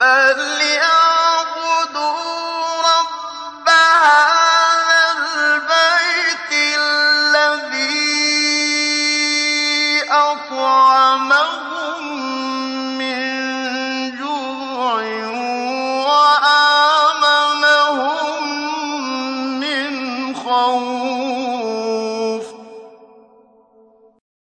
فليعبدوا رب هذا البيت الذي أطعمهم من جوع وآمنهم من خوف